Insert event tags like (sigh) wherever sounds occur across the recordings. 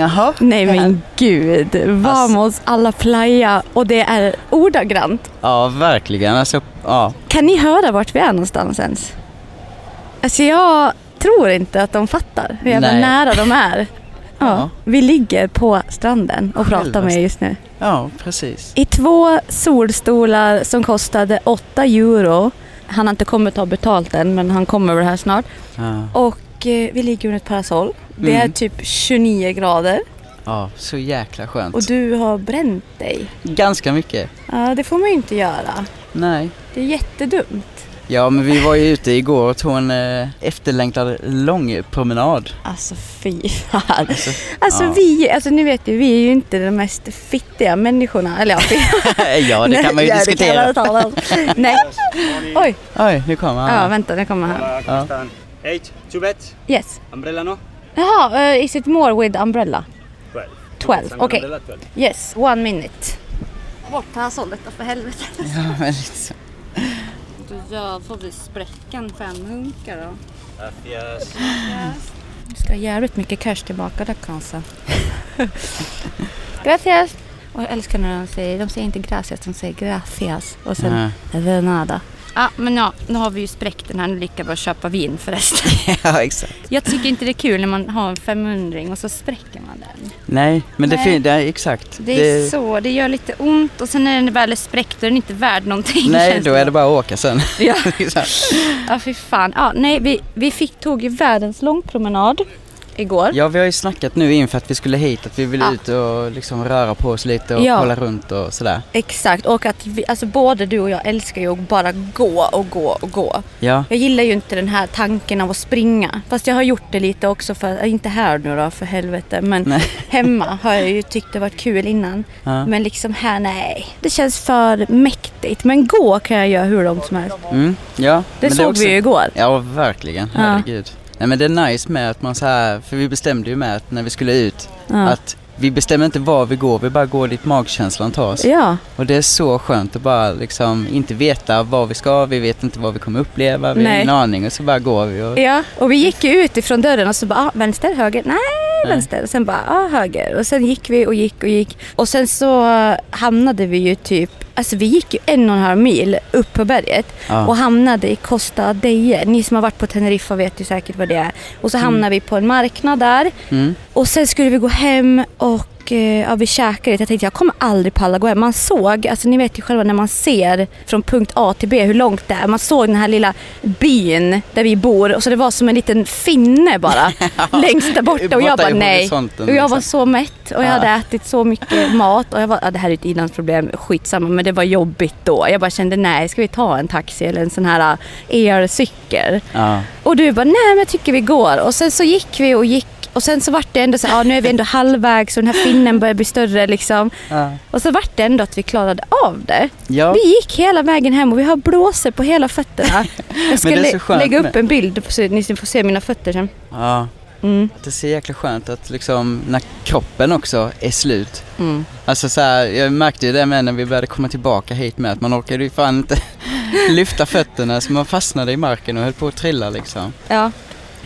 Jaha. Nej men gud, vamos alla playa och det är ordagrant. Ja, verkligen. Alltså, ja. Kan ni höra vart vi är någonstans ens? Alltså jag tror inte att de fattar hur jävla Nej. nära de är. (laughs) Ja, Ja. Vi ligger på stranden och pratar med er just nu. ja, precis. I två solstolar som kostade 8 euro. Han har inte kommit att ta betalt än men han kommer väl här snart. Ja. Och eh, vi ligger under ett parasoll. Det är Mm. typ 29 grader ja, så jäkla skönt. och du har bränt dig. Ganska mycket. Ja, det får man ju inte göra. Nej. Det är jättedumt. Ja, men vi var ju ute igår och tog en eh, efterlängtad lång promenad. Alltså fy fan. Alltså, Alltså ja. vi, alltså ni vet ju, vi är ju inte de mest fittiga människorna. Eller ja, (laughs) ja, det kan man ju det diskutera. kan man. Nej. Oj, Oj, nu kommer han. ja vänta, nu kommer han. Hola, Hey, two beds, Yes. umbrella no? Jaha, uh, is it more with umbrella? 12. 12, Yes, okej. 12. Yes, one minute. Bort parasollet då för helvete. (laughs) Ja, men liksom. Då gör, får vi spräckan fem hunkar då. Gracias. Du ska ha jävligt mycket cash tillbaka där kanske. (laughs) gracias. Och jag älskar när de säger, de säger inte gracias, de säger gracias. Och sen de nada. Ja, men ja, nu har vi ju spräckt den här. Nu lika bra att köpa vin förresten. (laughs) ja, exakt. Jag tycker inte det är kul när man har en 500 och så spräcker man den. Nej, men det, Nej. det är exakt. Det är så, det gör lite ont och sen när den väl är spräckt då är den inte värd någonting. (laughs) Nej, då är det bara att åka sen. Ja. (laughs) Ja, fy fan. Ja, nej, vi, vi fick, tog ju världens långpromenad igår. ja, vi har ju snackat nu inför att vi skulle hit att vi ville Ja. ut och liksom röra på oss lite och Ja. kolla runt och sådär. Exakt, och att vi, alltså både du och jag älskar ju att bara gå och gå och gå. Ja, Jag gillar ju inte den här tanken av att springa. Fast jag har gjort det lite också, för, inte här nu då för helvete, men Nej. (laughs) hemma har jag ju tyckt det varit kul innan. ja. Men liksom här, nej. Det känns för mäktigt. Men gå kan jag göra hur långt som helst. Mm, ja. Det såg är också- vi ju igår. Ja, verkligen. Ja. Nej, men det är nice med att man så här, för vi bestämde ju med att när vi skulle ut, Ja. att vi bestämmer inte var vi går, vi bara går dit magkänslan tar oss. Ja, Och det är så skönt att bara liksom inte veta var vi ska, vi vet inte vad vi kommer uppleva, vi har Nej. ingen aning och så bara går vi och... ja. Och vi gick ju ut ifrån dörren och så bara, ah, vänster, höger, nej, Nej. vänster. Och sen bara, ah, höger. Och sen gick vi och gick och gick. Och sen så hamnade vi ju typ, alltså vi gick ju en och en halv mil upp på berget. Ja. och hamnade i Costa Deje. Ni som har varit på Teneriffa vet ju säkert vad det är. Och så hamnade vi på en marknad där Mm. och sen skulle vi gå hem och eh, ja, vi käkade lite. Jag tänkte jag kommer aldrig palla gå hem. Man såg, alltså ni vet ju själva när man ser från punkt A till B hur långt det är. Man såg den här lilla byn där vi bor och så det var som en liten finne bara (laughs) längst där borta och jag bara nej. Och jag var liksom. så mätt och jag Ja. hade ätit så mycket (laughs) mat och jag var, ja, det här är ett inlandsproblem, skitsamma men det var jobbigt då. Jag bara kände nej, ska vi ta en taxi eller en sån här eh, elcykel? Ja. Och du bara, nej men jag tycker vi går. Och sen så gick vi och gick och sen så vart det ändå så ja nu är vi ändå (laughs) halvvägs och den här finnen börjar bli större liksom. Ja. Och så vart det ändå att vi klarade av det. ja. Vi gick hela vägen hem och vi har blåsor på hela fötterna. (laughs) Jag ska lägga upp med- en bild så ni får se mina fötter sen. ja. Mm. Det är så jäkla skönt att liksom när kroppen också är slut. Mm. Alltså så här, jag märkte ju det med när vi började komma tillbaka hit med att man orkade ju fan inte (laughs) lyfta fötterna så man fastnade i marken och höll på att trilla liksom. Ja,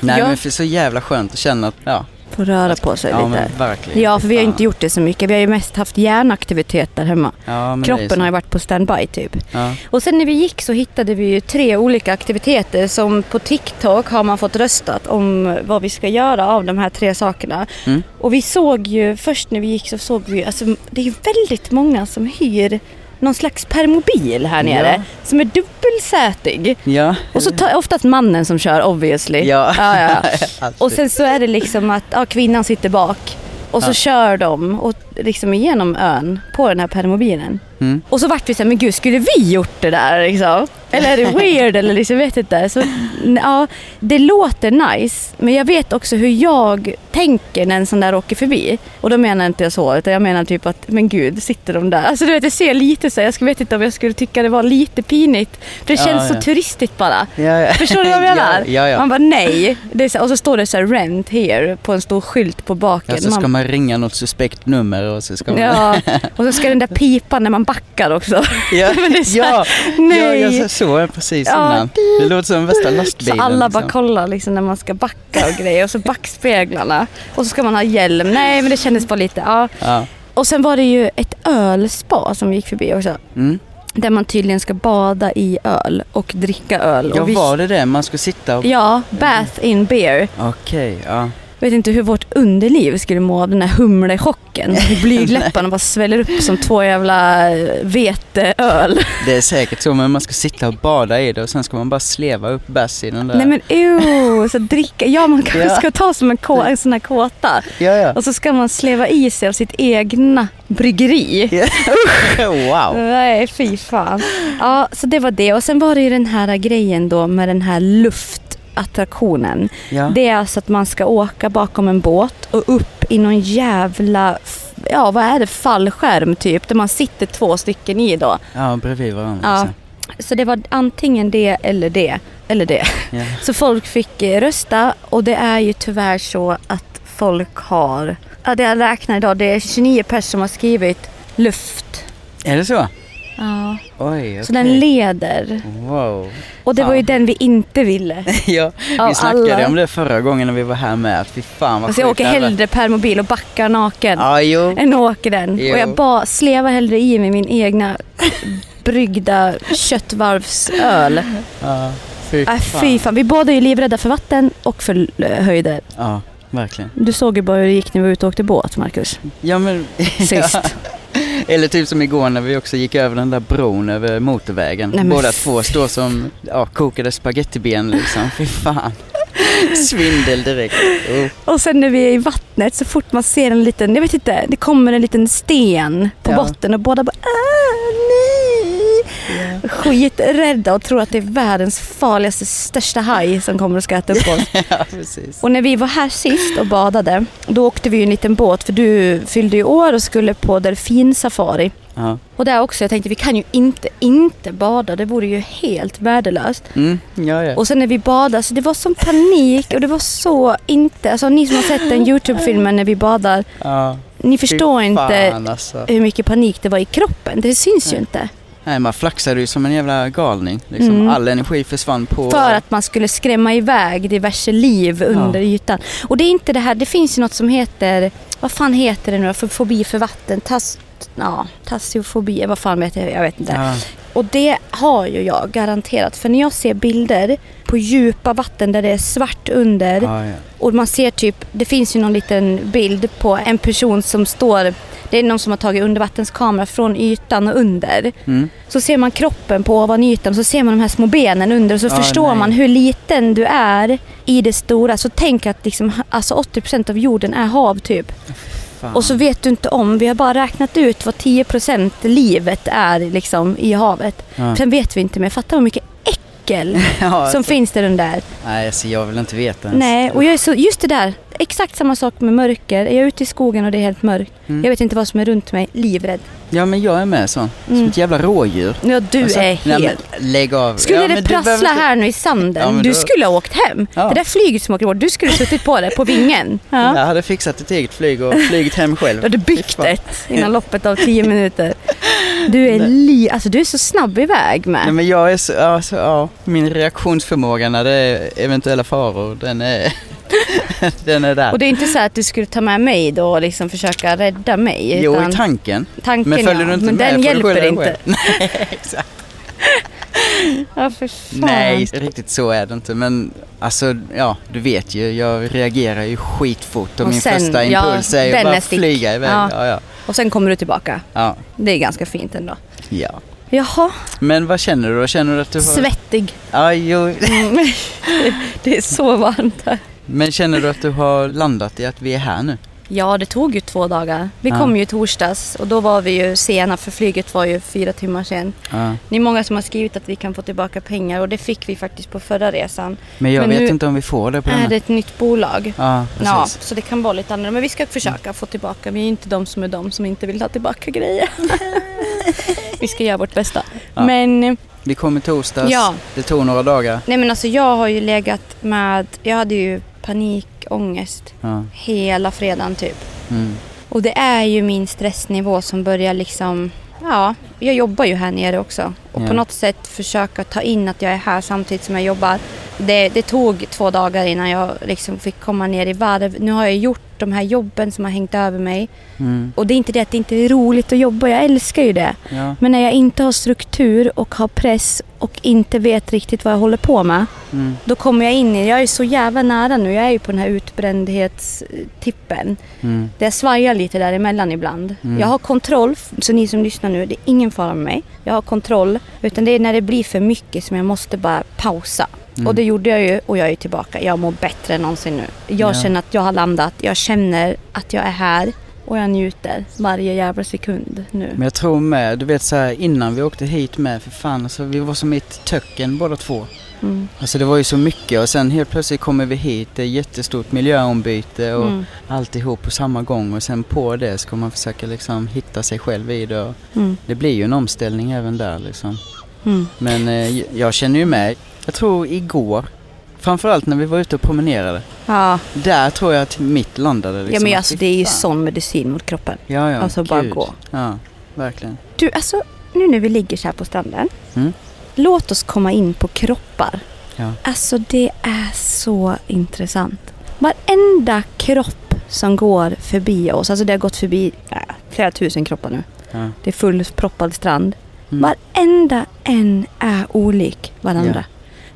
Nej Ja. men för så jävla skönt att känna att, ja. Får röra på sig ja lite. verkligen. Ja, för vi har inte gjort det så mycket. Vi har ju mest haft hjärnaktivitet där hemma. Ja, Kroppen har ju varit på standby typ. Ja. Och sen när vi gick så hittade vi ju tre olika aktiviteter som på TikTok har man fått röstat om vad vi ska göra av de här tre sakerna. Mm. Och vi såg ju, först när vi gick så såg vi alltså det är ju väldigt många som hyr någon slags permobil här nere Ja. som är dubbelsätig. Ja. Och så tar oftast mannen som kör obviously. Ja. ja, ja. (laughs) Och sen så är det liksom att ja, kvinnan sitter bak och så kör de och liksom igenom ön på den här permobilen. Mm. Och så vart vi såhär, men gud skulle vi gjort det där liksom? Eller är det (laughs) weird eller liksom, vet inte. Så, ja, det låter nice, men jag vet också hur jag tänker när en sån där åker förbi. Och då menar inte jag så, utan jag menar typ att, men gud, sitter de där? Alltså du vet, jag ser lite så, jag vet inte om jag skulle tycka det var lite pinigt. För det Ja, känns så ja. turistigt bara. Ja. Förstår du vad jag (laughs) menar? Man bara nej. Det så, och så står det så här rent here på en stor skylt på baken. Ja, så ska man, man ringa något suspekt nummer och så ska man... ja, och så ska den där pipa när man backar också. ja. (laughs) Ja. nej. ja, så, såg jag precis Ja. innan. Det låter som värsta lastbilen. Så alla bara liksom. kollar liksom när man ska backa och grejer och så backspeglarna. Och så ska man ha hjälm. Nej men det kändes bara lite, ja. Ja. Och sen var det ju ett ölspa som gick förbi också. Mm. Där man tydligen ska bada i öl och dricka öl. ja, och vi, var det det? Man skulle sitta och... Ja, bath in beer. Okej, ja. Jag vet inte hur vårt underliv skulle må av den här humlechocken. (laughs) Blygdläpparna bara sväller upp som två jävla eh, veteöl. Det är säkert så, men man ska sitta och bada i det och sen ska man bara sleva upp bärs i den där. Nej men ew, så dricka. Ja man kanske Ja. ska ta som en, kå, en sån här kåta. Ja, ja. Och så ska man sleva i sig av sitt egna bryggeri. (laughs) wow. Nej, fy fan. Ja, så det var det. Och sen var det ju den här grejen då med den här luftattraktionen. Ja. Det är alltså att man ska åka bakom en båt och upp i någon jävla, ja vad är det, fallskärm typ. Där man sitter två stycken i då. ja, bredvid varandra. Ja. liksom. Så det var antingen det eller det. Eller det. Ja. (laughs) Så folk fick eh, rösta och det är ju tyvärr så att folk har, ja det jag räknar idag, det är 29 personer som har skrivit luft. Är det så? Ja. Oj, okej. Så den leder. Wow. Och det var ju Fan. den vi inte ville. (laughs) ja, Av vi snackade alla. om det förra gången när vi var här med. Att fy fan vad Alltså jag åker hellre per mobil och backar naken. Ja, jo. än åker den. Jo. Och jag bara slevar hellre i mig min egna bryggda köttvarvsöl. Ja, fy Äh, fy fan, vi båda är ju livrädda för vatten och för höjder. Ja, verkligen. Du såg ju bara hur det gick när vi var ute och åkte båt, Marcus. Ja, men... Sist. (laughs) Eller typ som igår när vi också gick över den där bron över motorvägen. Nej, men Båda två står som ja, kokade spagettiben liksom. Fy fan. Svindel direkt. Oh. Och sen när vi är i vattnet, så fort man ser en liten, jag vet inte, det kommer en liten sten på Ja. botten och båda bara ah, nej. Skiträdda och tror att det är världens farligaste, största haj som kommer och ska äta upp (laughs) oss. Ja. Och när vi var här sist och badade, då åkte vi ju en liten båt för du fyllde ju år och skulle på delfinsafari. Ja. Och där också, jag tänkte vi kan ju inte, inte bada, det vore ju helt värdelöst. Mm, ja, ja. Och sen när vi badade, så det var sån panik och det var så inte, alltså ni som har sett den Youtube-filmen när vi badar, ja. ni förstår Fy inte Fan, alltså. hur mycket panik det var i kroppen. Det syns ju inte. Nej, man flaxade ju som en jävla galning. Liksom. Mm. All energi försvann på... För att man skulle skrämma iväg diverse liv under Ja. ytan. Och det är inte det här, det finns ju något som heter, vad fan heter det nu? För fobi för vatten? Tas, ja, tassiofobi, vad fan heter det? Jag vet inte. Ja, Och det har ju jag garanterat. För när jag ser bilder på djupa vatten där det är svart under ja, ja. och man ser typ, det finns ju någon liten bild på en person som står, det är någon som har tagit undervattenskamera från ytan och under. Mm. Så ser man kroppen på ovanytan och så ser man de här små benen under och så Ah, förstår nej. man hur liten du är i det stora. Så tänk att liksom, alltså 80% av jorden är hav typ. Fan. Och så vet du inte om, vi har bara räknat ut vad 10% livet är liksom i havet. Ja. Sen vet vi inte mer, fatta vad mycket äckel (laughs) ja, som finns där under. Nej, alltså, jag vill inte veta ens. Nej, och jag är så, just det där. Exakt samma sak med mörker. Är jag ute i skogen och det är helt mörkt. Mm. Jag vet inte vad som är runt mig. Livrädd. Ja, men jag är med sån. Som Mm. ett jävla rådjur. Ja, du Alltså, är nej, helt... men lägg av. Skulle ja, det prassla behöver här nu i sanden, Ja, du då- skulle ha åkt hem. Ja. Det där flyget som åker bort, du skulle suttit på det på vingen. (laughs) Ja. Jag hade fixat ett eget flyg och flugit hem själv. Du hade byggt ett innan loppet av tio minuter. Du är, Nej. li- alltså, du är så snabb iväg med. Nej, men jag är så, alltså, ja, min reaktionsförmåga när det är eventuella faror, den är, (laughs) den är där. Och det är inte så att du skulle ta med mig då och liksom försöka rädda mig. Jo, utan i tanken. tanken Men följer ja. du inte Men med den hjälper inte. Nej, (laughs) exakt. (laughs) Ja, för fan. Nej, riktigt så är det inte. Men alltså, ja, du vet ju, jag reagerar ju skitfort och, Och min sen, första ja, impuls är ju bara stick. flyga iväg. Ja. Ja. Ja, Och sen kommer du tillbaka. ja, Det är ganska fint ändå. ja. Jaha, Men vad känner du då? Känner du att du har... svettig. Ja, jo. Mm. Det är så varmt här. Men känner du att du har landat i att vi är här nu? Ja, det tog ju två dagar. Vi Ja. kom ju torsdags och då var vi ju sena för flyget var ju fyra timmar sen. Ja. Det är många som har skrivit att vi kan få tillbaka pengar och det fick vi faktiskt på förra resan. Men jag Men vet inte om vi får det på Är denna. det ett nytt bolag? Ja, Ja, precis. så det kan vara lite annorlunda. Men vi ska försöka få tillbaka. Vi är ju inte de som är de som inte vill ha tillbaka grejer. (laughs) vi ska göra vårt bästa. Ja. Men, Vi kom i torsdags. Ja. Det tog några dagar. nej men alltså jag har ju legat med, jag hade ju panikångest Ja. hela fredagen typ. Mm. Och det är ju min stressnivå som börjar liksom ja, jag jobbar ju här nere också. Och Ja. på något sätt försöka ta in att jag är här samtidigt som jag jobbar. Det, det tog två dagar innan jag liksom fick komma ner i varv. Nu har jag gjort de här jobben som har hängt över mig. Mm. Och det är inte det att det inte är roligt att jobba, jag älskar ju det. Ja. Men när jag inte har struktur och har press och inte vet riktigt vad jag håller på med. Mm. Då kommer jag in i, jag är så jävla nära nu, jag är ju på den här utbrändhetstippen. Mm. Det svajar lite däremellan ibland. Mm. Jag har kontroll, så ni som lyssnar nu, det är ingen fara med mig. Jag har kontroll, utan det är när det blir för mycket som jag måste bara pausa. Mm. Och det gjorde jag ju och jag är tillbaka. Jag mår bättre än någonsin nu. Jag Ja. känner att jag har landat, jag känner att jag är här och jag njuter varje jävla sekund nu. Men jag tror med, du vet så här innan vi åkte hit med för fan alltså, vi var som i ett töcken båda två. Mm. Alltså det var ju så mycket och sen helt plötsligt kommer vi hit, det är jättestort miljöombyte och Mm. alltihop på samma gång och sen på det ska man försöka liksom hitta sig själv i det Mm. det blir ju en omställning även där liksom. Mm. Men eh, jag känner ju med, jag tror igår, framförallt när vi var ute och promenerade, Ja. där tror jag att mitt landade liksom. ja men alltså det är ju sån medicin mot kroppen. Ja, ja, alltså, bara gud. gå. Ja, verkligen. Du alltså, nu när vi ligger så här på stranden. Mm. Låt oss komma in på kroppar. Ja. Alltså det är så intressant. Varenda kropp som går förbi oss, alltså det har gått förbi äh, flera tusen kroppar nu. Ja. Det är fullproppad strand. Mm. Varenda en är olik varandra.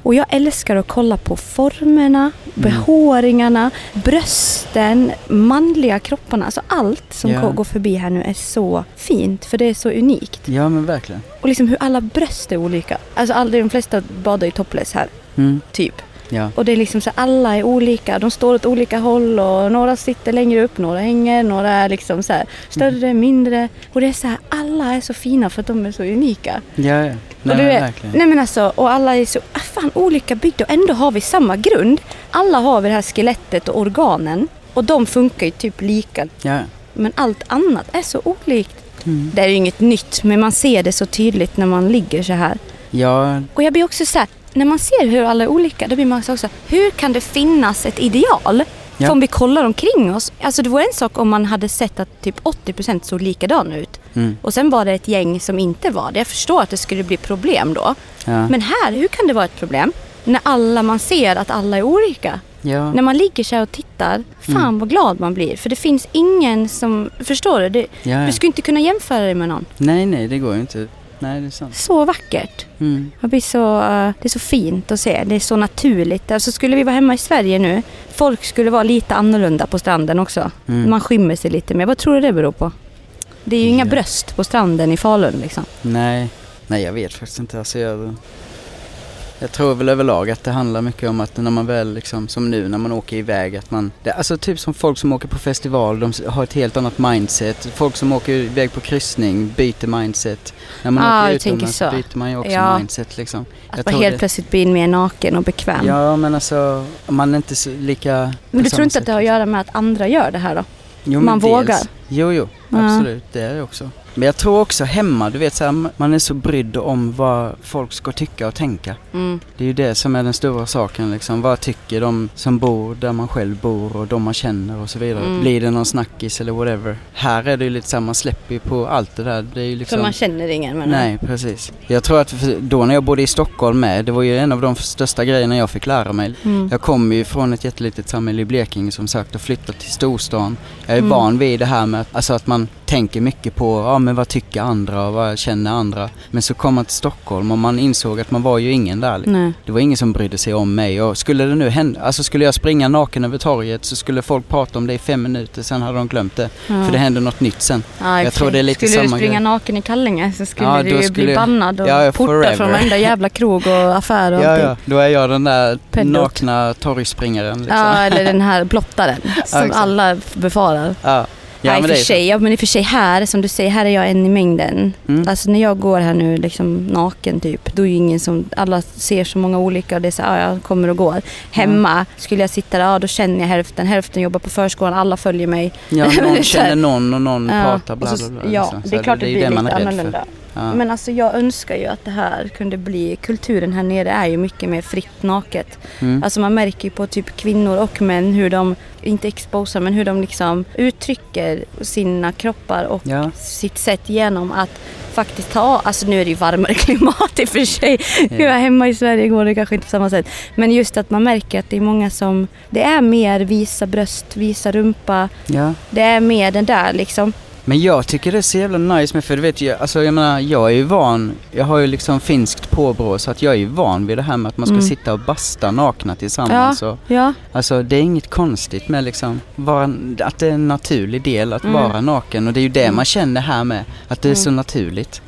Och jag älskar att kolla på formerna, behåringarna, brösten, manliga kropparna. Alltså allt som går- går förbi här nu är så fint för det är så unikt. ja men verkligen. Och liksom hur alla bröst är olika. Alltså alla, de flesta badar ju topless här, Mm. typ. Ja. Och det är liksom så alla är olika. De står åt olika håll och några sitter längre upp, några hänger, några är liksom så här större, mindre. Och det är så här, alla är så fina för att de är så unika. Ja, ja. Nej, men verkligen. nej men alltså, och alla är så ah, fan olika byggda och ändå har vi samma grund. Alla har vi det här skelettet och organen och de funkar ju typ lika. Ja. Men allt annat är så olikt. Mm. Det är ju inget nytt men man ser det så tydligt när man ligger så här. Ja, Och jag blir också så här, när man ser hur alla är olika, då blir man också hur kan det finnas ett ideal? Ja. För om vi kollar omkring oss, alltså det vore en sak om man hade sett att typ 80% såg likadan ut. mm. Och sen var det ett gäng som inte var det. Jag förstår att det skulle bli problem då. ja. Men här, hur kan det vara ett problem? När alla man ser att alla är olika. ja. När man ligger så och tittar, fan Mm. vad glad man blir. För det finns ingen som, förstår du? Det. Du skulle inte kunna jämföra dig med någon. Nej, nej, det går ju inte. Nej, det är sant. Så vackert. Mm. Jag blir så, eh, det är så fint att se. Det är så naturligt. Alltså skulle vi vara hemma i Sverige nu, folk skulle vara lite annorlunda på stranden också. Mm. Man skymmer sig lite mer. Vad tror du det beror på? Det är ju inga Ja. bröst på stranden i Falun liksom. Nej, nej jag vet faktiskt inte. Alltså, jag, jag tror väl överlag att det handlar mycket om att när man väl liksom, som nu när man åker iväg att man, det, alltså typ som folk som åker på festival, de har ett helt annat mindset. Folk som åker iväg på kryssning byter mindset. När man Ah, åker utomlands så. byter man ju också Ja. mindset liksom. Att Jag tror helt det- plötsligt bli mer naken och bekväm. Ja men alltså, man är inte lika... Men du tror inte sätt, att det har att liksom. göra med att andra gör det här då? Jo, Man vågar. Dels, jo, jo. Ja. Absolut, det är det också. Men jag tror också hemma, du vet så här, man är så brydd om vad folk ska tycka och tänka. Mm. Det är ju det som är den stora saken liksom. Vad tycker de som bor där man själv bor och de man känner och så vidare. Mm. Blir det någon snackis eller whatever. Här är det ju lite här, man släpper ju på allt det där. Det är ju liksom... För man känner ingen men Nej, precis. Jag tror att då när jag bodde i Stockholm med, det var ju en av de största grejerna jag fick lära mig. Mm. Jag kommer ju från ett jättelitet samhälle i Blekinge som sagt och flyttat till storstan. Jag är Mm. van vid det här med att, alltså att man tänker mycket på, ja men vad tycker andra och vad känner andra. Men så kom man till Stockholm och man insåg att man var ju ingen där. liksom. Nej. Det var ingen som brydde sig om mig och skulle det nu hända, alltså skulle jag springa naken över torget så skulle folk prata om det i fem minuter, sen hade de glömt det. Ja. För det händer något nytt sen. Ja, jag tror det är lite Skulle du samma springa grej. naken i kallinge så skulle Ja, du skulle- bli bannad och Ja, portad forever. från varenda jävla krog och affär och Ja, ja, då är jag den där Pedot. nakna torgspringaren liksom. Ja, eller den här (laughs) blottaren som alla befarar. Ja, ja och men det för så. sig, ja, men i och för sig här, som du säger, här är jag en i mängden. Mm. Alltså när jag går här nu liksom naken typ, då är ju ingen som, alla ser så många olika och det är så ja, jag kommer och går. Hemma skulle jag sitta där, ja då känner jag hälften, hälften jobbar på förskolan, alla följer mig. Ja, Det (laughs) någon så känner någon och någon Ja, pratar bla så- bla bla. Ja, liksom. Så det är klart det ju blir lite rädd för. Ja. Men alltså jag önskar ju att det här kunde bli, kulturen här nere är ju mycket mer fritt naket. Mm. Alltså man märker ju på typ kvinnor och män hur de, inte exposar men hur de liksom uttrycker sina kroppar och Ja. sitt sätt genom att faktiskt ta, alltså nu är det ju varmare (laughs) klimat i och för sig. Ja. Hemma i Sverige går det kanske inte på samma sätt. Men just att man märker att det är många som, det är mer visa bröst, visa rumpa. ja. Det är mer den där liksom. Men jag tycker det är så jävla nice med, för du vet ju, alltså jag menar, jag är ju van, jag har ju liksom finskt påbrå så att jag är ju van vid det här med att man ska Mm. sitta och basta nakna tillsammans och, Ja, Alltså det är inget konstigt med liksom, vara, att det är en naturlig del att Mm. vara naken och det är ju det man känner här med, att det är så naturligt.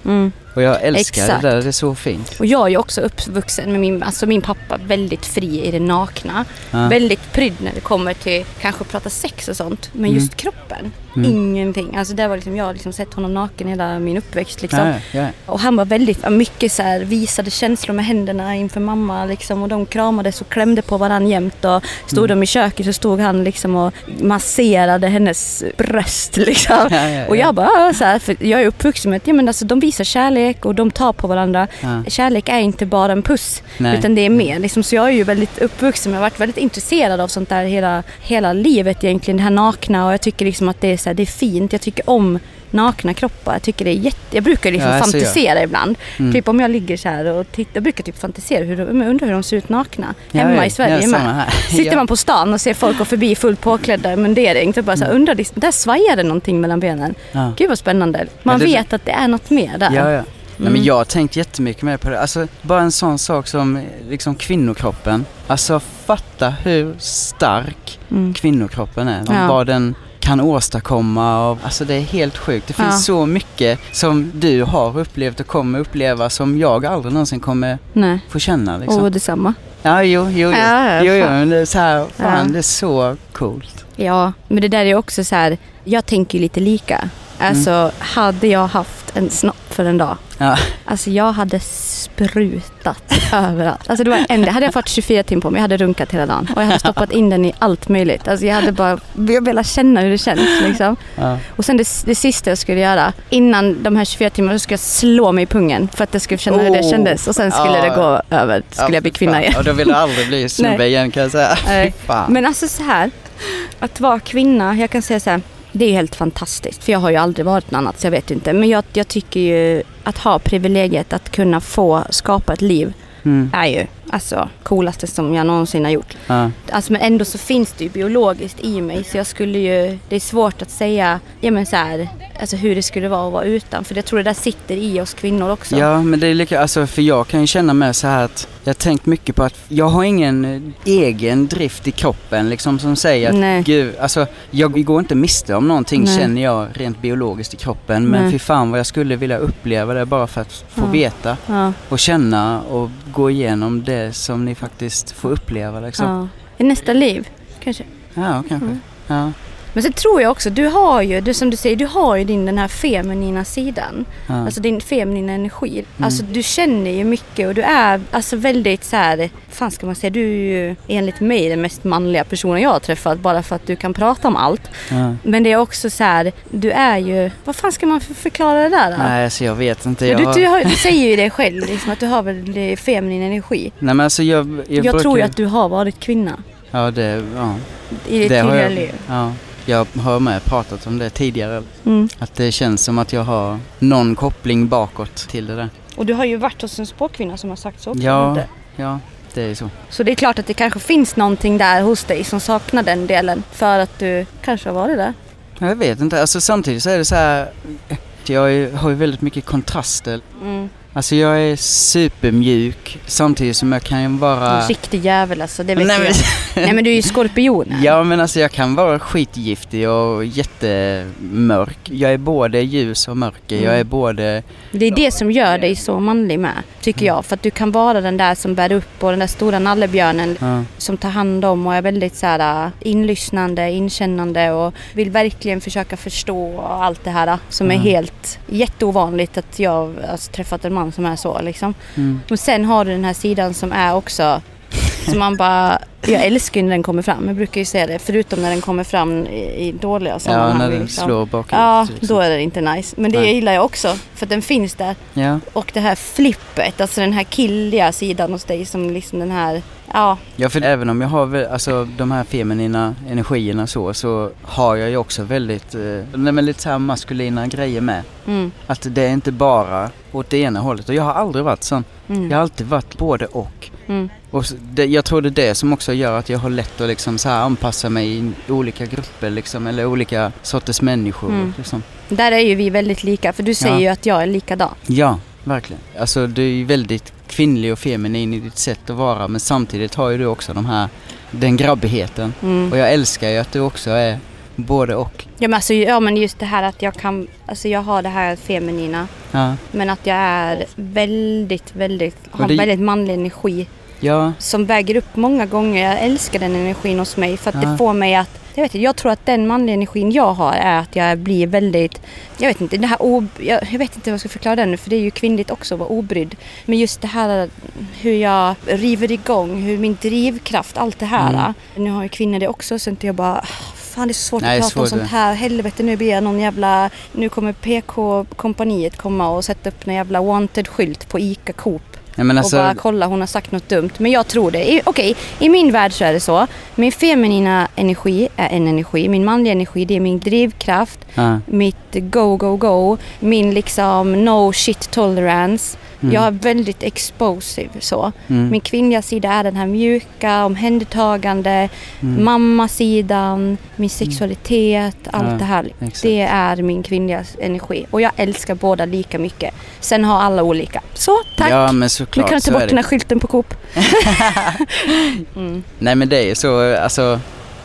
Och jag älskar Exakt. det där, det är så fint. Och jag är ju också uppvuxen med min, alltså min pappa väldigt fri i det nakna. Ja. Väldigt prydd när det kommer till kanske att prata sex och sånt. Men Mm. just kroppen, Mm. ingenting. Alltså det var liksom, jag har liksom sett honom naken hela min uppväxt liksom. Ja, ja. Och han var väldigt, mycket så här, visade känslor med händerna inför mamma liksom. Och de kramades och klämde på varandra jämt. Och stod Mm. de i köket så stod han liksom och masserade hennes bröst liksom. Och ja. jag bara, "Ah", så här, för jag är uppvuxen med att ja, men alltså, de visar kärlek och de tar på varandra. Ja. Kärlek är inte bara en puss. Nej. Utan det är mer. Liksom, så jag är ju väldigt uppvuxen jag har varit väldigt intresserad av sånt där hela, hela livet egentligen. Det här nakna och jag tycker liksom att det är, så här, det är fint. Jag tycker om nakna kroppar. Jag tycker det är jätte... Jag brukar liksom Ja, fantisera ibland. Mm. Typ om jag ligger så här och tittar, jag brukar typ fantisera hur de, undrar hur de ser ut nakna. Ja, Hemma i Sverige ja, med. (laughs) Sitter man på stan och ser folk gå förbi fullt påklädda i mundering. Typ bara så här, undrar, liksom, där svajar det någonting mellan benen. Gud vad spännande. Man det- vet att det är något mer där. Nej, men Mm. jag har tänkt jättemycket mer på det. Alltså bara en sån sak som liksom kvinnokroppen. Alltså fatta hur stark Mm. kvinnokroppen är. Ja. Vad den kan åstadkomma. Och, alltså det är helt sjukt. Det finns Ja. så mycket som du har upplevt och kommer uppleva som jag aldrig någonsin kommer Nej. få känna. Liksom. Och detsamma. Ja, jo, jo, jo. Ja, jo, jo men det är så här, fan Ja. det är så coolt. Ja, men det där är också så här, jag tänker ju lite lika. Alltså, hade jag haft en snopp för en dag, Ja. alltså jag hade sprutat (laughs) överallt. Alltså det var en, hade jag fått 24 timmar på mig, jag hade runkat hela dagen. Och jag hade stoppat in den i allt möjligt. Alltså jag hade bara, jag velat känna hur det känns liksom. Ja. Och sen det, det sista jag skulle göra, innan de här 24 timmarna, så skulle jag slå mig i pungen för att jag skulle känna hur det Oh. kändes. Och sen skulle Ja. det gå över, skulle jag bli kvinna igen. Och då vill jag aldrig bli (laughs) snubbe igen kan jag säga. Men alltså så här, att vara kvinna, jag kan säga så här, det är helt fantastiskt. För jag har ju aldrig varit något annat så jag vet ju inte. Men jag, jag tycker ju att ha privilegiet att kunna få skapa ett liv Mm. är ju alltså coolaste som jag någonsin har gjort. Ja. Alltså men ändå så finns det ju biologiskt i mig så jag skulle ju, det är svårt att säga, ja men så här, alltså hur det skulle vara att vara utan. För jag tror det där sitter i oss kvinnor också. Ja, men det är lika, alltså för jag kan ju känna med så här att jag har tänkt mycket på att jag har ingen eh, egen drift i kroppen liksom som säger att Nej. gud, alltså jag går inte miste om någonting Nej. känner jag rent biologiskt i kroppen. Men Nej. fy fan vad jag skulle vilja uppleva det bara för att få Ja. veta Ja, och känna och gå igenom det som ni faktiskt får uppleva liksom. ja. I nästa liv kanske. Ja, kanske. Mm. Ja, Men sen tror jag också, du har ju, du, som du säger, du har ju din den här feminina sidan. ja. Alltså din feminina energi. Alltså du känner ju mycket och du är alltså väldigt så här, fan ska man säga, du är ju enligt mig den mest manliga personen jag har träffat bara för att du kan prata om allt. ja. Men det är också så här, du är ju, vad fan ska man för- förklara det där då? Nej, alltså jag vet inte. Jag, du, du, har, du säger ju det själv, liksom, att du har väl det feminin energi. Nej men alltså jag... Jag, Jag, brukar, tror ju att du har varit kvinna Ja, det... Ja. i ditt tidigare liv. ja, jag har med pratat om det tidigare. Mm. Att det känns som att jag har någon koppling bakåt till det där. Och du har ju varit hos en spåkvinna som har sagt så också. Ja. inte? Ja, det är så. Så det är klart att det kanske finns någonting där hos dig som saknar den delen för att du kanske har varit där. Jag vet inte, alltså samtidigt så är det så här. Jag har ju väldigt mycket kontraster. Mm. Alltså jag är supermjuk samtidigt som jag kan vara... En riktig jävel alltså, det vet Nej, jag. men, Nej men du är ju skorpion. ja men alltså jag kan vara skitgiftig och jättemörk. Jag är både ljus och mörker. Jag Mm. är både... Det är det som gör dig så manlig med, tycker jag. För att du kan vara den där som bär upp och den där stora nallebjörnen Ja, som tar hand om och är väldigt så här, inlyssnande, inkännande och vill verkligen försöka förstå allt det här som är Mm. helt jätteovanligt att jag har alltså, träffat en man som är så liksom. mm. Och sen har du den här sidan som är också Så man bara, jag älskar när den kommer fram. Jag brukar ju säga det, förutom när den kommer fram i, i dåliga Ja, sammanhang. när den liksom. slår bakut. Ja, liksom. då är det inte nice. Men det Nej. gillar jag också, för att den finns där. Ja. Och det här flippet, alltså den här killiga sidan hos dig som liksom den här, ja, Ja, för även om jag har väl- alltså, de här feminina energierna så, så har jag ju också väldigt, eh, nej, men lite så här maskulina grejer med. mm, Att det är inte bara åt det ena hållet. Och jag har aldrig varit sån. mm, Jag har alltid varit både och. mm, Och det, jag tror det är det som också gör att jag har lätt att liksom så anpassa mig i olika grupper liksom, eller olika sorters människor. Mm. Liksom. Där är ju vi väldigt lika, för du säger Ja. ju att jag är likadan. Ja, verkligen. Alltså du är ju väldigt kvinnlig och feminin i ditt sätt att vara men samtidigt har ju du också de här, den grabbigheten. Mm. Och jag älskar ju att du också är både och. Ja men, alltså, ja men just det här att jag kan, alltså jag har det här feminina Ja, men att jag är väldigt, väldigt, har det- väldigt manlig energi ja, som väger upp många gånger. Jag älskar den energin hos mig för att Ja. det får mig att jag, vet inte, jag tror att den manliga energin jag har är att jag blir väldigt, jag vet inte, det här ob, jag, jag vet inte hur jag ska förklara det nu för det är ju kvinnligt också att vara obrydd. Men just det här hur jag river igång, hur min drivkraft, allt det här. Mm. Nu har ju kvinnor det också så inte jag bara Fan det är så svårt Nej, att prata om sånt här. Helvete nu blir jag någon jävla... Nu kommer PK-kompaniet komma och sätta upp en jävla wanted-skylt på ICA Coop. Ja alltså, och bara kolla hon har sagt något dumt. Men jag tror det. I- Okej, i min värld så är det så. Min feminina energi är en energi. Min manliga energi det är min drivkraft. ja, Mitt go, go, go. Min liksom no shit tolerance. Mm, Jag är väldigt explosive så. mm, Min kvinnliga sida är den här mjuka, omhändertagande, mm, mammasidan, min sexualitet, allt Ja, det här. exakt. Det är min kvinnliga energi. Och jag älskar båda lika mycket. Sen har alla olika. Så, tack! Ja men nu såklart kan du ta bort den här skylten på Coop. (laughs) mm. Nej men det är så, alltså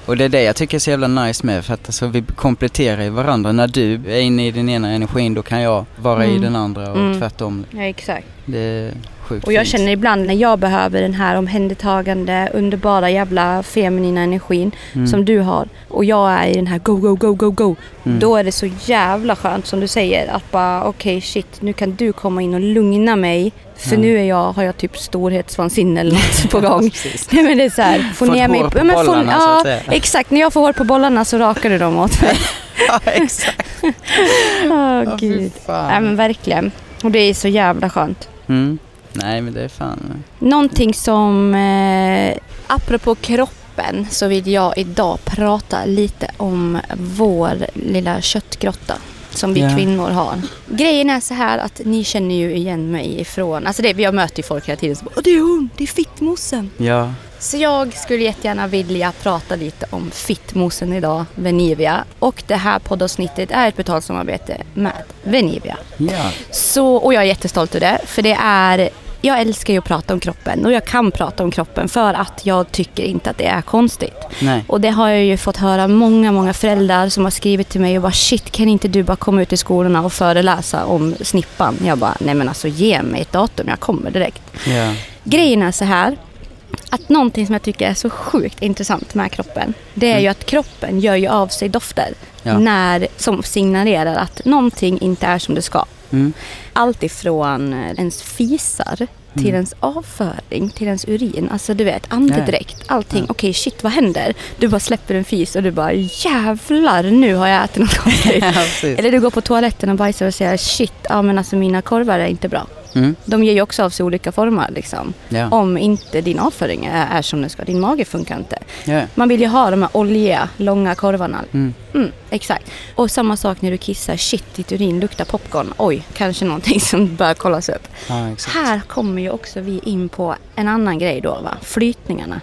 och det är det jag tycker är så jävla nice med för att alltså, vi kompletterar ju varandra. När du är inne i din ena energin då kan jag vara i Mm. den andra och Mm. tvärtom. Ja, exakt. Det sjukt Och jag känner ibland när jag behöver den här omhändertagande, underbara jävla feminina energin Mm. som du har och jag är i den här go, go, go, go, go. Mm. Då är det så jävla skönt som du säger att bara okej shit nu kan du komma in och lugna mig för Ja. nu är jag, har jag typ storhetsvansinne eller något (laughs) på gång. Nej men det är så här, få ner mig på ja, men få- bollarna, så att Ja säga. exakt, när jag får hår på bollarna så rakar du dem åt mig. (laughs) ja exakt. (laughs) Åh Ja, fy gud. Nej men verkligen. Och det är så jävla skönt. Mm. Nej men det är fan. Någonting som, eh, apropå kroppen, så vill jag idag prata lite om vår lilla köttgrotta som vi Ja. kvinnor har. Grejen är så här att ni känner ju igen mig ifrån, alltså det, jag möter ju folk hela tiden som bara "Åh, det är hon, det är fittmossen. Ja. Så jag skulle jättegärna vilja prata lite om fittmossen idag, Venivia. Och det här poddavsnittet är ett betalt samarbete med Venivia. Ja. Så, och jag är jättestolt över det. För det är, jag älskar ju att prata om kroppen och jag kan prata om kroppen för att jag tycker inte att det är konstigt. Nej. Och det har jag ju fått höra många, många föräldrar som har skrivit till mig och bara shit kan inte du bara komma ut i skolorna och föreläsa om snippan? Jag bara nej men alltså ge mig ett datum, jag kommer direkt. Ja. Grejen är så här att någonting som jag tycker är så sjukt intressant med kroppen det är Mm. ju att kroppen gör ju av sig dofter Ja. när, som signalerar att någonting inte är som det ska. Mm. Allt ifrån eh, ens fisar till Mm. ens avföring, till ens urin. Alltså du vet, andedräkt, allting. Ja. Okej, shit vad händer? Du bara släpper en fis och du bara jävlar, nu har jag ätit något konstigt. (laughs) Ja. Eller du går på toaletten och bajsar och säger shit, ja men alltså mina korvar är inte bra. Mm. De ger ju också av sig olika former liksom. Ja. Om inte din avföring är, är som den ska, din mage funkar inte. Ja. Man vill ju ha de här oljiga, långa korvarna. Mm. Mm, exakt. Och samma sak när du kissar, shit ditt urin luktar popcorn. Oj, kanske någonting (laughs) som bör kollas upp. ja. Här kommer ju också vi in på en annan grej då va, flytningarna.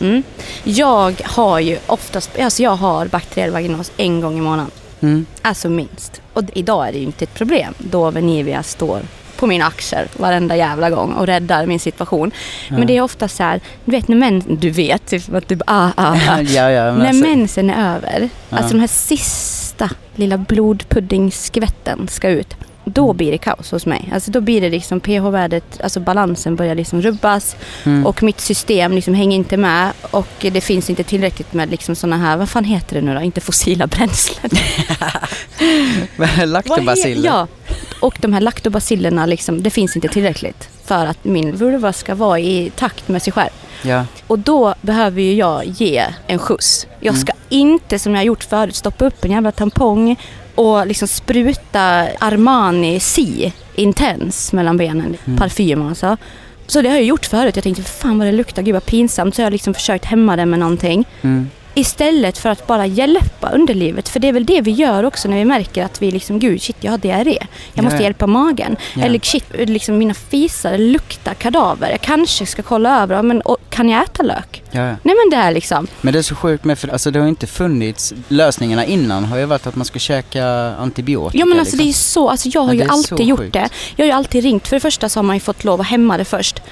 Mm. Jag har ju oftast, alltså jag har bakteriell vaginos en gång i månaden. Mm. Alltså minst. Och idag är det ju inte ett problem då Venivia står på min axel varenda jävla gång och räddar min situation. Men det är ofta så här, du vet när män, du vet, typ att du bara ah, ah, ah. (laughs) ja, ja, men När alltså, mensen är över, Ja. alltså de här sista lilla blodpuddingskvätten ska ut. Då Mm. blir det kaos hos mig. Alltså då blir det liksom pH-värdet, alltså balansen börjar liksom rubbas mm. och mitt system liksom hänger inte med och det finns inte tillräckligt med liksom såna här, vad fan heter det nu då? Inte fossila bränslen. (laughs) Laktobaciller. Ja, och de här laktobacillerna liksom, det finns inte tillräckligt för att min vulva ska vara i takt med sig själv. Ja. Och då behöver ju jag ge en skjuts. Jag Mm. ska inte, som jag har gjort förut, stoppa upp en jävla tampong och liksom spruta Armani C Intense mellan benen. Mm. Parfym alltså. Så det har jag gjort förut. Jag tänkte, fan vad det luktar, gud vad pinsamt. Så jag har liksom försökt hämma det med någonting. Mm. Istället för att bara hjälpa underlivet. För det är väl det vi gör också när vi märker att vi liksom, gud shit jag har diarré. Jag måste Ja. hjälpa magen. Ja. Eller shit, liksom mina fisar luktar kadaver. Jag kanske ska kolla över, men och, kan jag äta lök? Nej men det är liksom, Men det är så sjukt med, för alltså det har inte funnits, lösningarna innan har ju varit att man ska käka antibiotika. ja men alltså liksom. det är så, alltså jag har ju alltid gjort sjukt. det. Jag har ju alltid ringt. För det första så har man ju fått lov att hämma det först.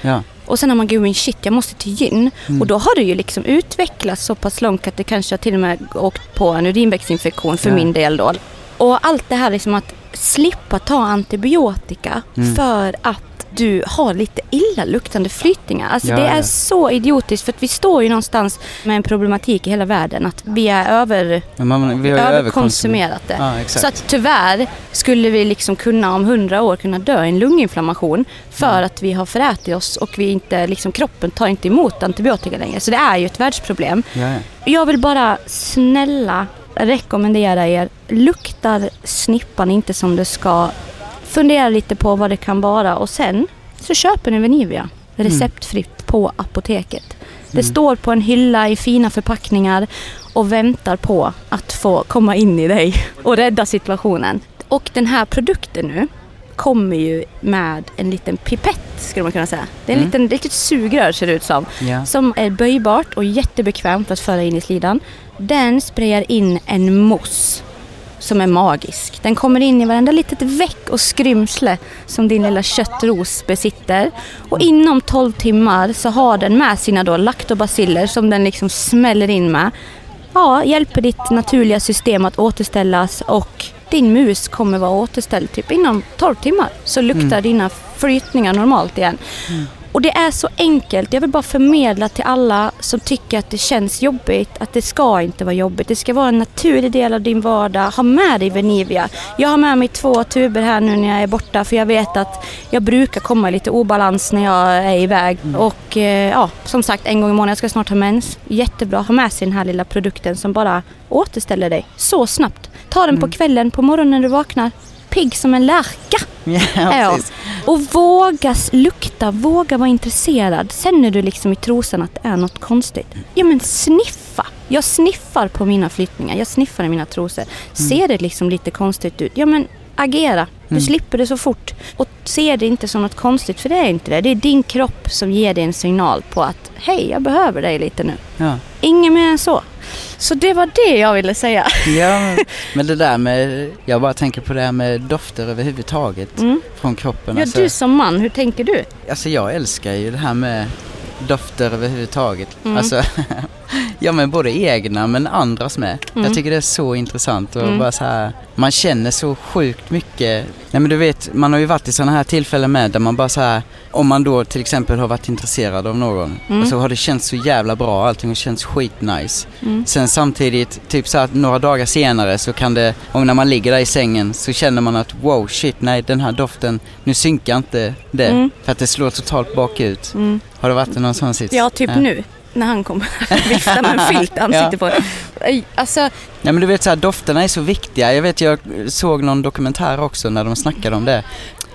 Och sen har man, gud men shit jag måste till gyn. Mm. Och då har det ju liksom utvecklats så pass långt att det kanske till och med åkt på en urinvägsinfektion för Ja. min del då. Och allt det här liksom att slippa ta antibiotika Mm. för att du har lite illaluktande flytningar. Alltså Ja, det är ja. så idiotiskt för att vi står ju någonstans med en problematik i hela världen att vi är över, man, vi överkonsumerat det. Ja. Så att tyvärr skulle vi liksom kunna om hundra år kunna dö i en lunginflammation för Mm. att vi har förätit oss och vi inte, liksom, kroppen tar inte emot antibiotika längre. Så det är ju ett världsproblem. ja, ja. Jag vill bara snälla rekommendera er, luktar snippan inte som det ska, fundera lite på vad det kan vara och sen så köper ni Venivia receptfritt på apoteket. Det Mm. står på en hylla i fina förpackningar och väntar på att få komma in i dig och rädda situationen. Och den här produkten nu kommer ju med en liten pipett skulle man kunna säga. Det är en Mm. liten, ett litet sugrör ser det ut som ja. som är böjbart och jättebekvämt att föra in i slidan. Den sprayar in en mousse som är magisk. Den kommer in i varenda litet veck och skrymsle som din lilla köttros besitter. Och inom 12 timmar så har den med sina då laktobaciller som den liksom smäller in med. Ja, hjälper ditt naturliga system att återställas och din mus kommer vara återställd typ inom 12 timmar. Så luktar dina flytningar normalt igen. Och det är så enkelt. Jag vill bara förmedla till alla som tycker att det känns jobbigt att det ska inte vara jobbigt. Det ska vara en naturlig del av din vardag. Ha med dig Venivia. Jag har med mig två tuber här nu när jag är borta för jag vet att jag brukar komma i lite obalans när jag är iväg. Och eh, ja, som sagt en gång i månaden. Jag ska snart ha mens. Jättebra. Ha med sig den här lilla produkten som bara återställer dig så snabbt. Ta den på kvällen, på morgonen när du vaknar. Pigg som en lärka. (laughs) Ja, Ja. Och våga lukta, våga vara intresserad. Sen när du liksom i trosan att det är något konstigt. Ja men sniffa. Jag sniffar på mina flyttningar, jag sniffar i mina trosor. Ser det liksom lite konstigt ut, ja men agera. Du Mm. slipper det så fort. Och se det inte som något konstigt, för det är inte det. Det är din kropp som ger dig en signal på att hej, jag behöver dig lite nu. Ja. Inget mer än så. Så det var det jag ville säga. ja, (laughs) men- det där med, jag bara tänker på det här med dofter överhuvudtaget Mm. från kroppen. Ja, alltså, du som man, hur tänker du? alltså jag älskar ju det här med dofter överhuvudtaget. Mm. Alltså, (laughs) ja men både egna men andras med. Mm. Jag tycker det är så intressant och Mm. bara så här, man känner så sjukt mycket. Nej men du vet, man har ju varit i sådana här tillfällen med där man bara så här, om man då till exempel har varit intresserad av någon Mm. och så har det känts så jävla bra, allting har känts skitnice. Mm. Sen samtidigt, typ så att några dagar senare så kan det, om när man ligger där i sängen så känner man att wow shit nej den här doften, nu synkar inte det Mm. för att det slår totalt bakut. Mm. Har det varit i någon sån sits? Ja, typ nu. När han kommer vifta med en (laughs) filt i ansiktet på Alltså, Ja men du vet så här, dofterna är så viktiga. Jag vet jag såg någon dokumentär också när de snackade om det.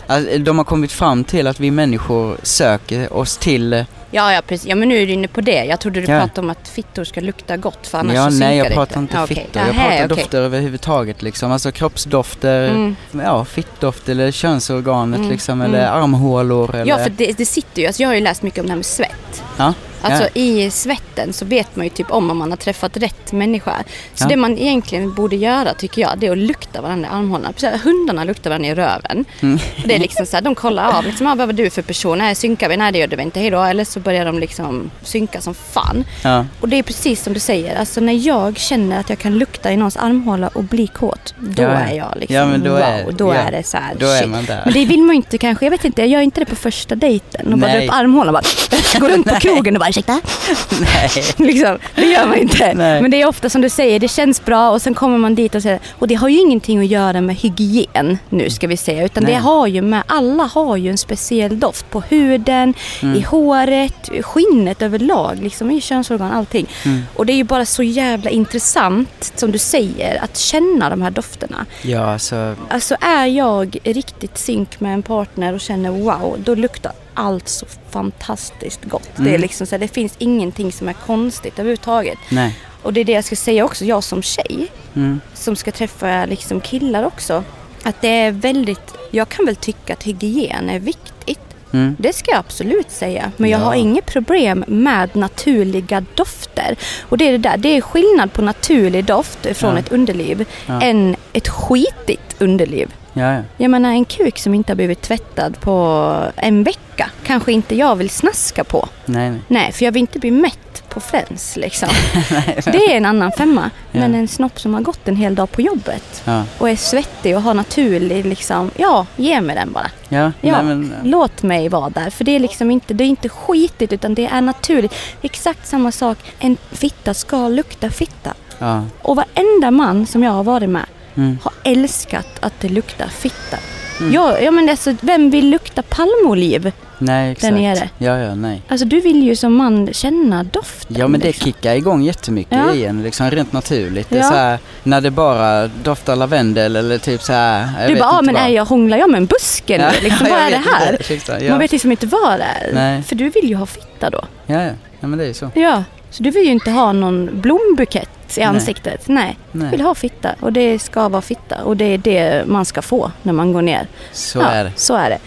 Alltså, de har kommit fram till att vi människor söker oss till... eh, ja, ja, precis. Ja, men nu är du inne på det. Jag trodde du Ja. pratade om att fittor ska lukta gott för annars ja, så nej jag det pratar inte Ja, okej. fittor. Jag Nähä, pratar okej. dofter överhuvudtaget liksom. Alltså kroppsdofter, Mm. ja fittdoft eller könsorganet Mm, liksom. mm. Eller armhålor eller... Ja, för det, det sitter ju. Alltså, jag har ju läst mycket om det här med svett. Ja, Alltså ja. i svetten så vet man ju typ om om man har träffat rätt människa. Så Ja. det man egentligen borde göra tycker jag det är att lukta varandra i armhålorna. Precis, hundarna luktar varandra i röven. Mm. Det är liksom så här, de kollar av liksom, ah, vad var du för person? Nej, synkar vi? Nej, det gör vi inte. Hejdå. Eller så börjar de liksom synka som fan. ja. Och det är precis som du säger, alltså när jag känner att jag kan lukta i någons armhåla och bli kåt, då är jag liksom Ja, men då wow, är- då ja, är det så här, Då är shit. man där. Men det vill man ju inte kanske, jag vet inte, jag gör inte det på första dejten och bara drar upp armhålan och bara (laughs) går runt på (laughs) krogen och bara ursäkta? (laughs) Nej. (laughs) liksom, det gör man inte. Nej. Men det är ofta som du säger, det känns bra och sen kommer man dit och säger, och det har ju ingenting att göra med hygien nu ska vi säga, utan det Nej. har ju med, alla har ju en speciell doft på huden, Mm. i håret, skinnet överlag, liksom i könsorgan, allting. Mm. Och det är ju bara så jävla intressant, som du säger, att känna de här dofterna. Ja, alltså. Alltså är jag riktigt synk med en partner och känner wow, då luktar allt så fantastiskt gott. Det, är Mm. liksom så här, det finns ingenting som är konstigt överhuvudtaget. Nej. Och det är det jag ska säga också, jag som tjej Mm. som ska träffa liksom killar också. Att det är väldigt, jag kan väl tycka att hygien är viktigt. Mm. Det ska jag absolut säga. Men jag Ja. har inget problem med naturliga dofter. Och det är det där, det är skillnad på naturlig doft från Ja. ett underliv Ja. än ett skitigt underliv. Ja, ja. Jag menar en kuk som inte har blivit tvättad på en vecka kanske inte jag vill snaska på. Nej, nej. Nej, för jag vill inte bli mätt på Friends liksom. (laughs) det är en annan femma. Men Ja. en snopp som har gått en hel dag på jobbet Ja. och är svettig och har naturlig liksom, ja, ge mig den bara. Ja, Ja, nej men. låt mig vara där. För det är liksom inte, det är inte skitigt utan det är naturligt. Exakt samma sak, en fitta ska lukta fitta. Ja. Och varenda man som jag har varit med Mm. har älskat att det luktar fitta. Mm. Ja, ja men alltså, vem vill lukta palmoliv? Nej, exakt. nere. Ja, ja, nej. Alltså du vill ju som man känna doften. Ja men det liksom. kickar igång jättemycket Ja. i en liksom rent naturligt. Det är Ja. så här, när det bara doftar lavendel eller typ så här. Du bara, ah, men vad. är jag, hånglar jag med en buske nu? Ja, Liksom, (laughs) jag vad är det här? Ursäkta, Ja. Man vet liksom inte vad det är. Nej. För du vill ju ha fitta då. ja, ja. ja, men det är ju så. Ja, så du vill ju inte ha någon blombukett i ansiktet. Nej, Nej. vill ha fitta och det ska vara fitta och det är det man ska få när man går ner. Så ja, är det. Så är det.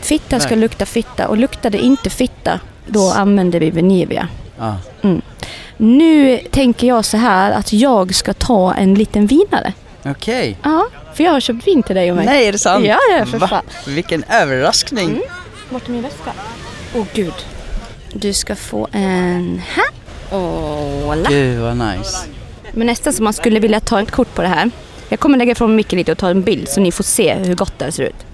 Fitta ska lukta fitta och luktar det inte fitta då använder vi Venivia. Ja. Nu tänker jag så här att jag ska ta en liten vinare. Okej. Ja, för jag har köpt vin till dig och mig. Nej, är det sant? Ja, ja, för Va? fan. Vilken överraskning. Mm. Vart är min väska? Åh gud. Du ska få en här. Åh, la. Gud vad nice. Men nästan som man skulle vilja ta ett kort på det här. Jag kommer lägga ifrån micken lite och ta en bild så ni får se hur gott det här ser ut.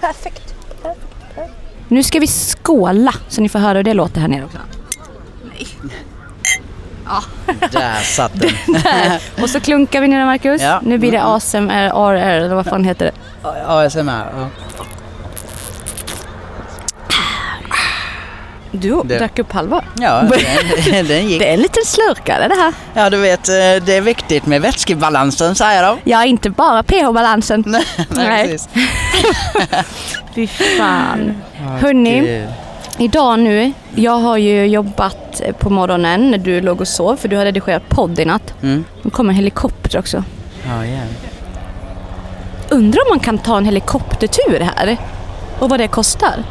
Perfekt. Nu ska vi skåla så ni får höra hur det låter här nere också. (laughs) Där satt den. (laughs) Där. Och så klunkar vi ner Marcus. Ja. Nu blir det ASMR, eller vad fan heter det? ASMR. Ja. Du Det- drack upp halva. Ja, (laughs) den, den gick. Det är en liten slurkare det här. Ja, du vet, eh, det är viktigt med vätskebalansen säger de. Ja, inte bara pH-balansen. Nej, Nej. precis. (laughs) (laughs) Fy fan. Hörni, idag nu, jag har ju jobbat på morgonen när du låg och sov för du har redigerat podd i natt. Mm. Nu kommer en helikopter också. Ja, ja. Undrar om man kan ta en helikoptertur här? Och vad det kostar?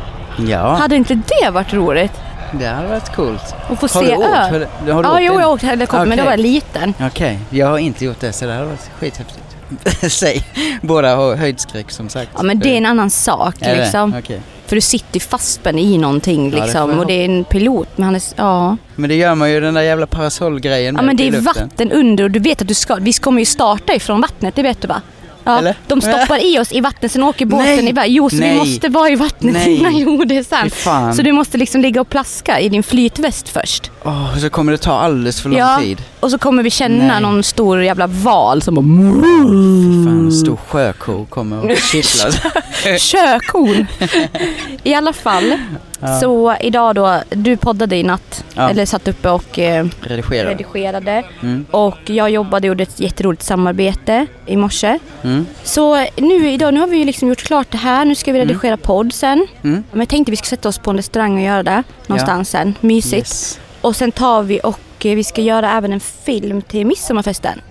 Ja, Hade inte det varit roligt? det hade varit coolt. Att få Har se du åkt? Har du, har du Ja, åkt jo, den? jag åkte helikopter men då var jag liten. Okej, jag har inte gjort det så det hade varit skithäftigt. (laughs) Säg, båda har höjdskräck som sagt. Ja, men det är en annan sak Är liksom. Okej. För du sitter fastspänd i någonting Ja, det liksom. och det är en pilot, men han är... Ja. Men det gör man ju den där jävla parasollgrejen Ja men det är vatten under och du vet att du ska, vi kommer ju starta ifrån vattnet, det vet du va? Ja, Eller? de stoppar i oss i vattnet, sen åker båten Nej! iväg. Jo, så vi Nej! måste vara i vattnet Nej! innan, (laughs) jo det är sant. Så du måste liksom ligga och plaska i din flytväst först. Åh, så kommer det ta alldeles för lång Ja. tid. Och så kommer vi känna Nej. någon stor jävla val som bara... Fy fan, en stor sjöko kommer och kittlar. (laughs) Kökon! (laughs) I alla fall, Ja. så idag då, du poddade i natt, Ja. eller satt uppe och eh, Redigera. redigerade. Mm. Och jag jobbade och gjorde ett jätteroligt samarbete i morse. Mm. Så nu idag, nu har vi ju liksom gjort klart det här. Nu ska vi redigera podd sen. Mm. Men jag tänkte vi ska sätta oss på en restaurang och göra det någonstans sen. Mysigt. Yes. Och sen tar vi och eh, vi ska göra även en film till midsommarfesten.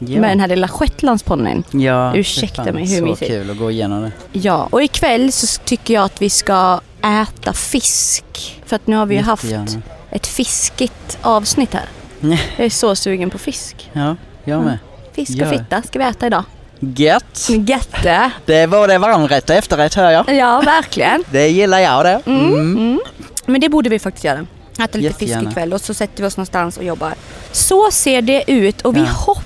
Mm. Ja. Med den här lilla shetlandsponnyn. ja, Ursäkta fan, mig, hur Så mysigt. kul att gå igenom det. Ja, och ikväll så tycker jag att vi ska äta fisk. För att nu har vi ju haft ett fiskigt avsnitt här. Jag är så sugen på fisk. Ja, jag med. Fisk och fitta ska vi äta idag. Gött! Jätte! Det var det varmrätt och efterrätt hör jag. Ja, verkligen. (laughs) Det gillar jag det. Mm. Mm. Mm. Men det borde vi faktiskt göra. Äta lite Jättegärna. fisk ikväll och så sätter vi oss någonstans och jobbar. Så ser det ut och vi Ja. hoppas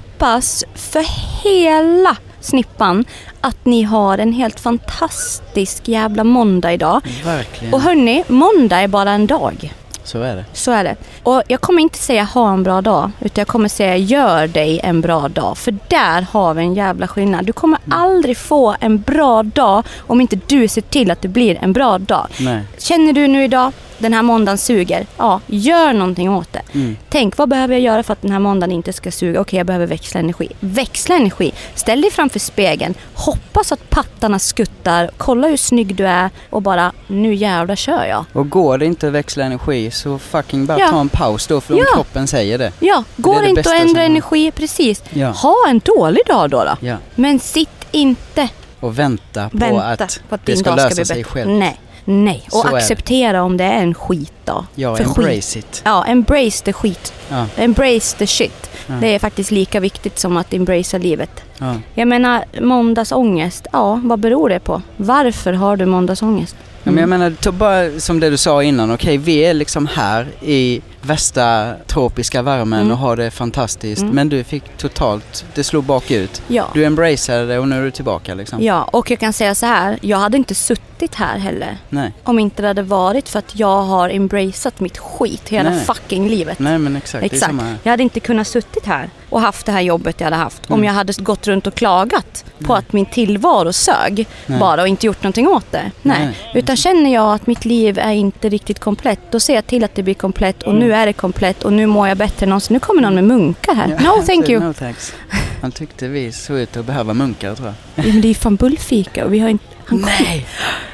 för hela snippan att ni har en helt fantastisk jävla måndag idag. Verkligen. Och hörni, måndag är bara en dag. Så är det. Så är det. Och jag kommer inte säga ha en bra dag, utan jag kommer säga gör dig en bra dag. För där har vi en jävla skillnad. Du kommer aldrig få en bra dag om inte du ser till att det blir en bra dag. Nej. Känner du nu idag, den här måndagen suger. Ja, gör någonting åt det. Mm. Tänk, vad behöver jag göra för att den här måndagen inte ska suga? Okej, jag behöver växla energi. Växla energi. Ställ dig framför spegeln. Hoppas att pattarna skuttar. Kolla hur snygg du är och bara, nu jävlar kör jag. Och går det inte att växla energi så fucking bara Ja. ta en paus då för om Ja. kroppen säger det. Ja, går det det inte att ändra energi, precis. Ja. Ha en dålig dag då. då. Men sitt inte Och vänta på vänta att, på att det ska ska lösa bli sig själv. Nej, nej. Och Så acceptera om det är en skitdag. Ja, För embrace it. Ja, embrace the skit. Ja. Embrace the shit. Det är faktiskt lika viktigt som att embracea livet. Ja. Jag menar, måndagsångest. Ja, vad beror det på? Varför har du måndagsångest? Ja, men jag menar, ta bara som det du sa innan, okej vi är liksom här i värsta tropiska värmen Mm. och har det fantastiskt. Mm. Men du fick totalt, det slog bakut. Ja. Du embraceade det och nu är du tillbaka liksom. Ja, och jag kan säga så här. Jag hade inte suttit här heller. Nej, Om inte det hade varit för att jag har embraceat mitt skit hela Nej. fucking livet. nej men exakt, Exakt. Jag hade inte kunnat suttit här och haft det här jobbet jag hade haft om Mm. jag hade gått runt och klagat på Nej. att min tillvaro sög Nej. bara och inte gjort någonting åt det. Nej. Nej. Utan känner jag att mitt liv är inte riktigt komplett, då ser jag till att det blir komplett och nu är det komplett och nu mår jag bättre än någonsin. Nu kommer någon med munkar här. Mm. Ja, No thank you. No thanks. Han tyckte vi såg ut att behöva munkar tror jag. Ja, Men det är ju fan bullfika och vi har inte... Han Nej!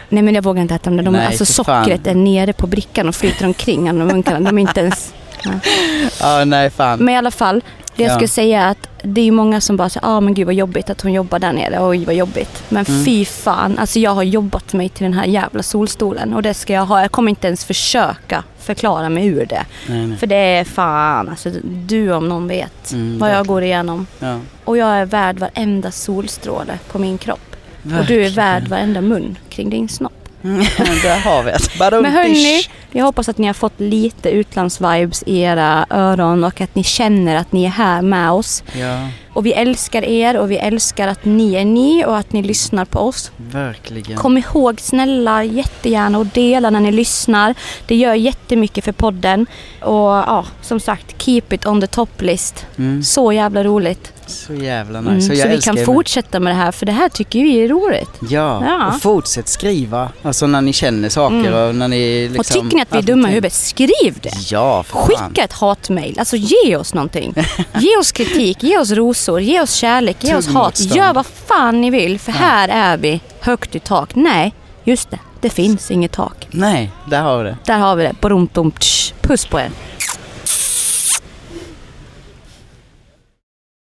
Nej men jag vågar inte äta dem. De, Nej, alltså för fan. sockret är nere på brickan och flyter omkring alla de munkarna. De är inte ens... Ja, nej fan. Men i alla fall, det jag Ja. skulle säga är att det är många som bara säger ah men gud vad jobbigt att hon jobbar där nere. Oj vad jobbigt. Men Mm. fy fan, alltså jag har jobbat mig till den här jävla solstolen och det ska jag ha. Jag kommer inte ens försöka förklara mig ur det. Nej, nej. För det är fan, alltså du om någon vet Mm, vad jag verkligen. går igenom. Ja. Och jag är värd varenda solstråle på min kropp. Och du är Verkligen. värd varenda mun kring din snopp. (laughs) Där har vi det. Men hörni. Jag hoppas att ni har fått lite utlandsvibes i era öron och att ni känner att ni är här med oss. Ja, Och vi älskar er och vi älskar att ni är ni och att ni lyssnar på oss. verkligen. Kom ihåg snälla jättegärna och dela när ni lyssnar. Det gör jättemycket för podden. Och ja, som sagt, keep it on the top list. Mm. Så jävla roligt. Så jävla nice. Mm, Så så vi kan fortsätta med det här för det här tycker vi är roligt. Ja, Ja. och fortsätt skriva. Alltså när ni känner saker Mm. och när ni liksom... och ni att vi är dumma i huvudet, skriv det! Ja, för. Skicka ett hatmail. Alltså ge oss någonting. (laughs) Ge oss kritik, ge oss rosor, ge oss kärlek, ge oss hat. Gör vad fan ni vill för Ja. här är vi högt i tak. Nej, just det. Det finns inget tak. Nej, där har vi det. Där har vi det. Puss på er.